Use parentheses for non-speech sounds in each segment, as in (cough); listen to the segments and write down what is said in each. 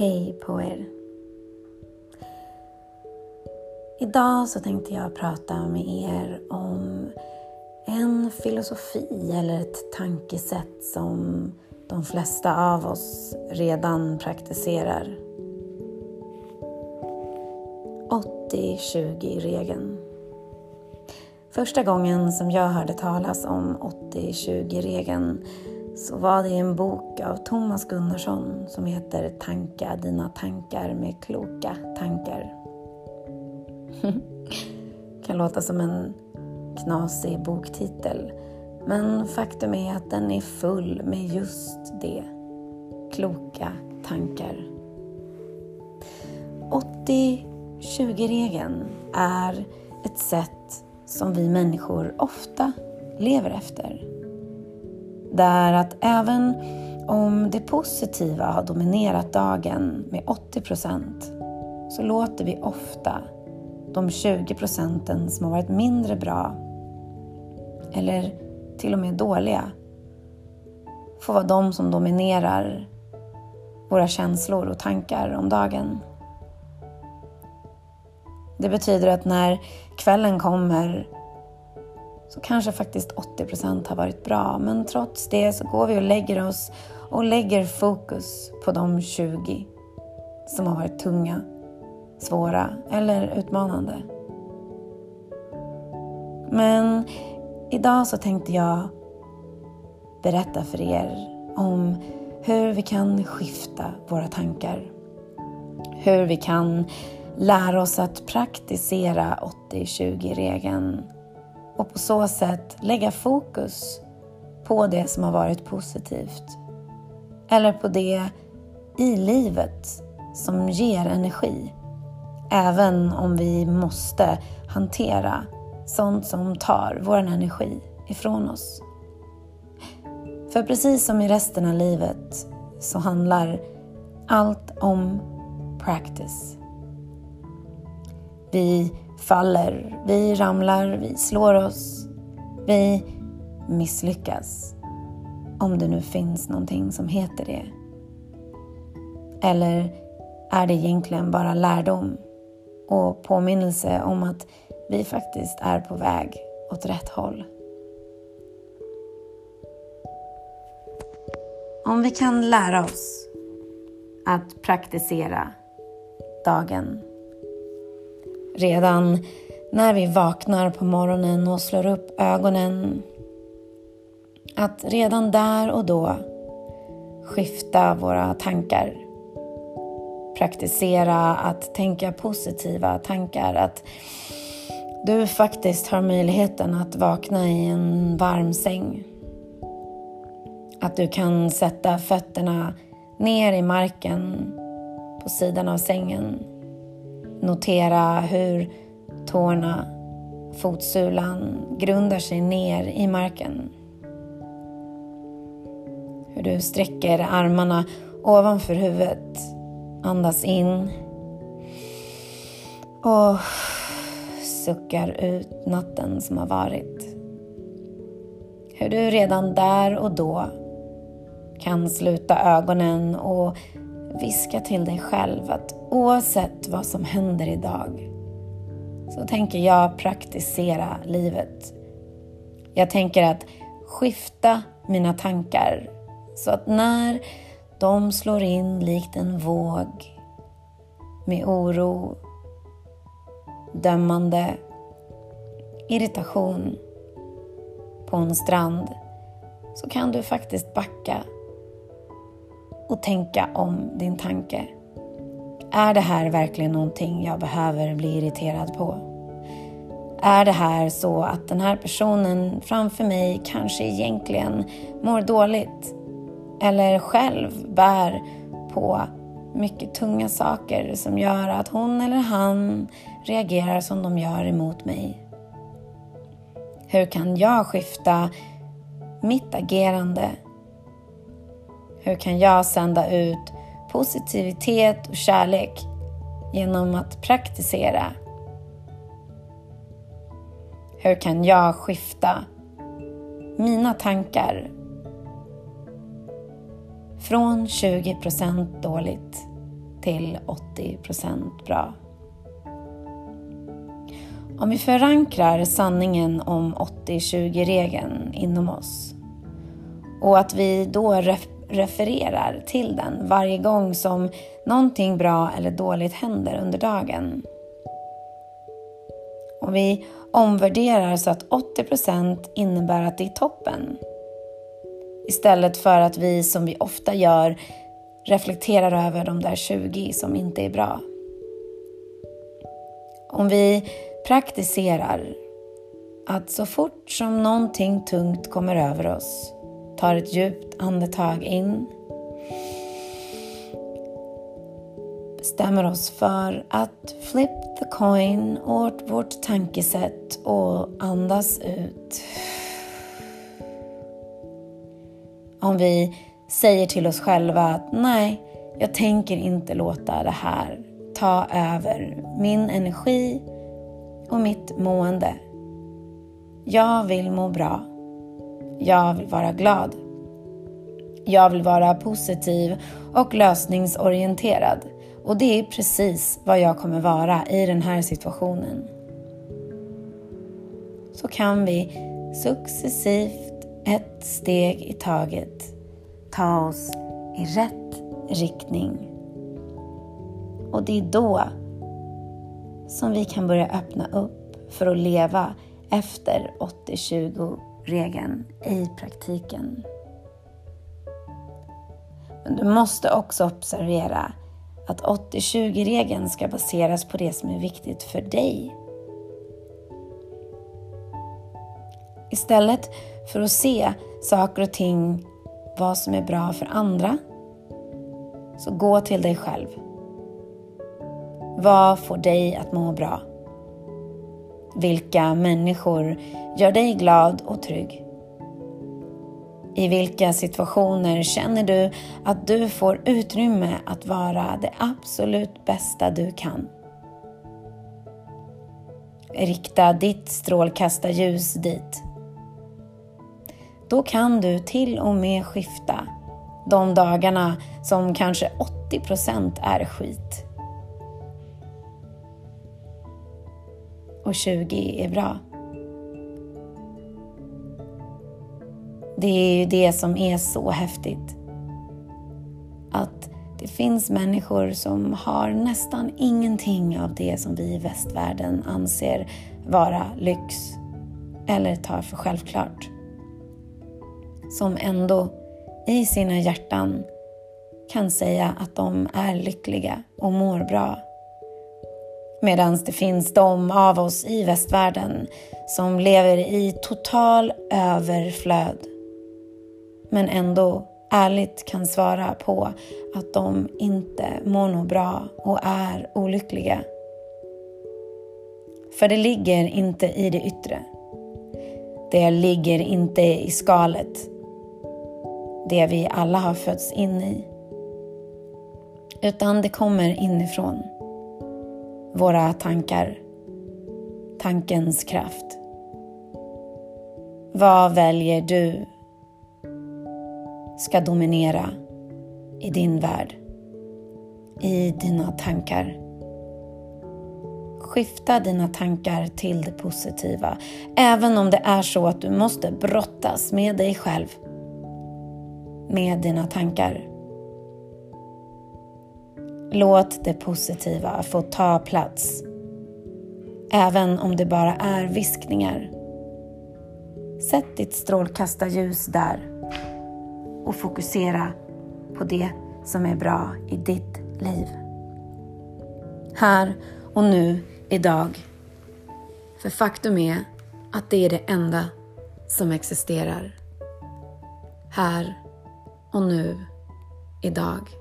Hej på er! Idag så tänkte jag prata med er om en filosofi eller ett tankesätt som de flesta av oss redan praktiserar. 80-20-regeln. Första gången som jag hörde talas om 80-20-regeln så var det en bok av Thomas Gunnarsson som heter Tanka dina tankar med kloka tankar. (laughs) kan låta som en knasig boktitel men faktum är att den är full med just det. Kloka tankar. 80-20-regeln är ett sätt som vi människor ofta lever efter. Där att även om det positiva har dominerat dagen med 80 procent så låter vi ofta de 20 procenten som har varit mindre bra eller till och med dåliga få vara de som dominerar våra känslor och tankar om dagen. Det betyder att när kvällen kommer så kanske faktiskt 80 procent har varit bra. Men trots det så går vi och lägger oss och lägger fokus på de 20 som har varit tunga, svåra eller utmanande. Men idag så tänkte jag berätta för er om hur vi kan skifta våra tankar. Hur vi kan lära oss att praktisera 80-20-regeln och på så sätt lägga fokus på det som har varit positivt. Eller på det i livet som ger energi. Även om vi måste hantera sånt som tar vår energi ifrån oss. För precis som i resten av livet så handlar allt om practice. Vi faller, vi ramlar, vi slår oss, vi misslyckas. Om det nu finns någonting som heter det. Eller är det egentligen bara lärdom och påminnelse om att vi faktiskt är på väg åt rätt håll? Om vi kan lära oss att praktisera dagen redan när vi vaknar på morgonen och slår upp ögonen. Att redan där och då skifta våra tankar. Praktisera att tänka positiva tankar. Att du faktiskt har möjligheten att vakna i en varm säng. Att du kan sätta fötterna ner i marken på sidan av sängen Notera hur tårna, fotsulan grundar sig ner i marken. Hur du sträcker armarna ovanför huvudet. Andas in. Och suckar ut natten som har varit. Hur du redan där och då kan sluta ögonen och viska till dig själv att oavsett vad som händer idag så tänker jag praktisera livet. Jag tänker att skifta mina tankar så att när de slår in likt en våg med oro, dömande, irritation på en strand så kan du faktiskt backa och tänka om din tanke. Är det här verkligen någonting jag behöver bli irriterad på? Är det här så att den här personen framför mig kanske egentligen mår dåligt? Eller själv bär på mycket tunga saker som gör att hon eller han reagerar som de gör emot mig? Hur kan jag skifta mitt agerande hur kan jag sända ut positivitet och kärlek genom att praktisera? Hur kan jag skifta mina tankar från 20% dåligt till 80% bra. Om vi förankrar sanningen om 80-20-regeln inom oss och att vi då refererar till den varje gång som någonting bra eller dåligt händer under dagen. Och vi omvärderar så att 80% innebär att det är toppen. Istället för att vi, som vi ofta gör, reflekterar över de där 20 som inte är bra. Om vi praktiserar att så fort som någonting tungt kommer över oss, tar ett djupt andetag in, bestämmer oss för att flip the coin åt vårt tankesätt och andas ut. Om vi säger till oss själva att nej, jag tänker inte låta det här ta över min energi och mitt mående. Jag vill må bra. Jag vill vara glad. Jag vill vara positiv och lösningsorienterad. Och det är precis vad jag kommer vara i den här situationen. Så kan vi successivt, ett steg i taget, ta oss i rätt riktning. Och det är då som vi kan börja öppna upp för att leva efter 80-20 regeln i praktiken. Men du måste också observera att 80-20-regeln ska baseras på det som är viktigt för dig. Istället för att se saker och ting, vad som är bra för andra, så gå till dig själv. Vad får dig att må bra? Vilka människor gör dig glad och trygg? I vilka situationer känner du att du får utrymme att vara det absolut bästa du kan? Rikta ditt strålkastarljus dit. Då kan du till och med skifta de dagarna som kanske 80% är skit. Och 20 är bra. Det är ju det som är så häftigt. Att det finns människor som har nästan ingenting av det som vi i västvärlden anser vara lyx eller tar för självklart. Som ändå i sina hjärtan kan säga att de är lyckliga och mår bra. Medan det finns de av oss i västvärlden som lever i total överflöd men ändå ärligt kan svara på att de inte mår nog bra och är olyckliga. För det ligger inte i det yttre. Det ligger inte i skalet. Det vi alla har fötts in i. Utan det kommer inifrån. Våra tankar. Tankens kraft. Vad väljer du ska dominera i din värld, i dina tankar. Skifta dina tankar till det positiva, även om det är så att du måste brottas med dig själv, med dina tankar. Låt det positiva få ta plats, även om det bara är viskningar. Sätt ditt strålkastarljus där och fokusera på det som är bra i ditt liv. Här och nu, idag. För faktum är att det är det enda som existerar. Här och nu, idag.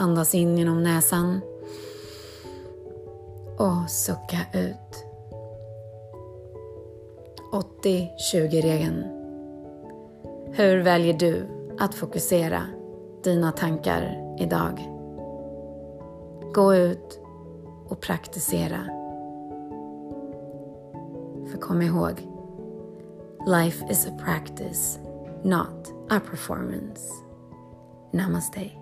Andas in genom näsan och sucka ut. 80-20-regeln. Hur väljer du att fokusera dina tankar idag? Gå ut och praktisera. För kom ihåg, life is a practice, not a performance. Namaste.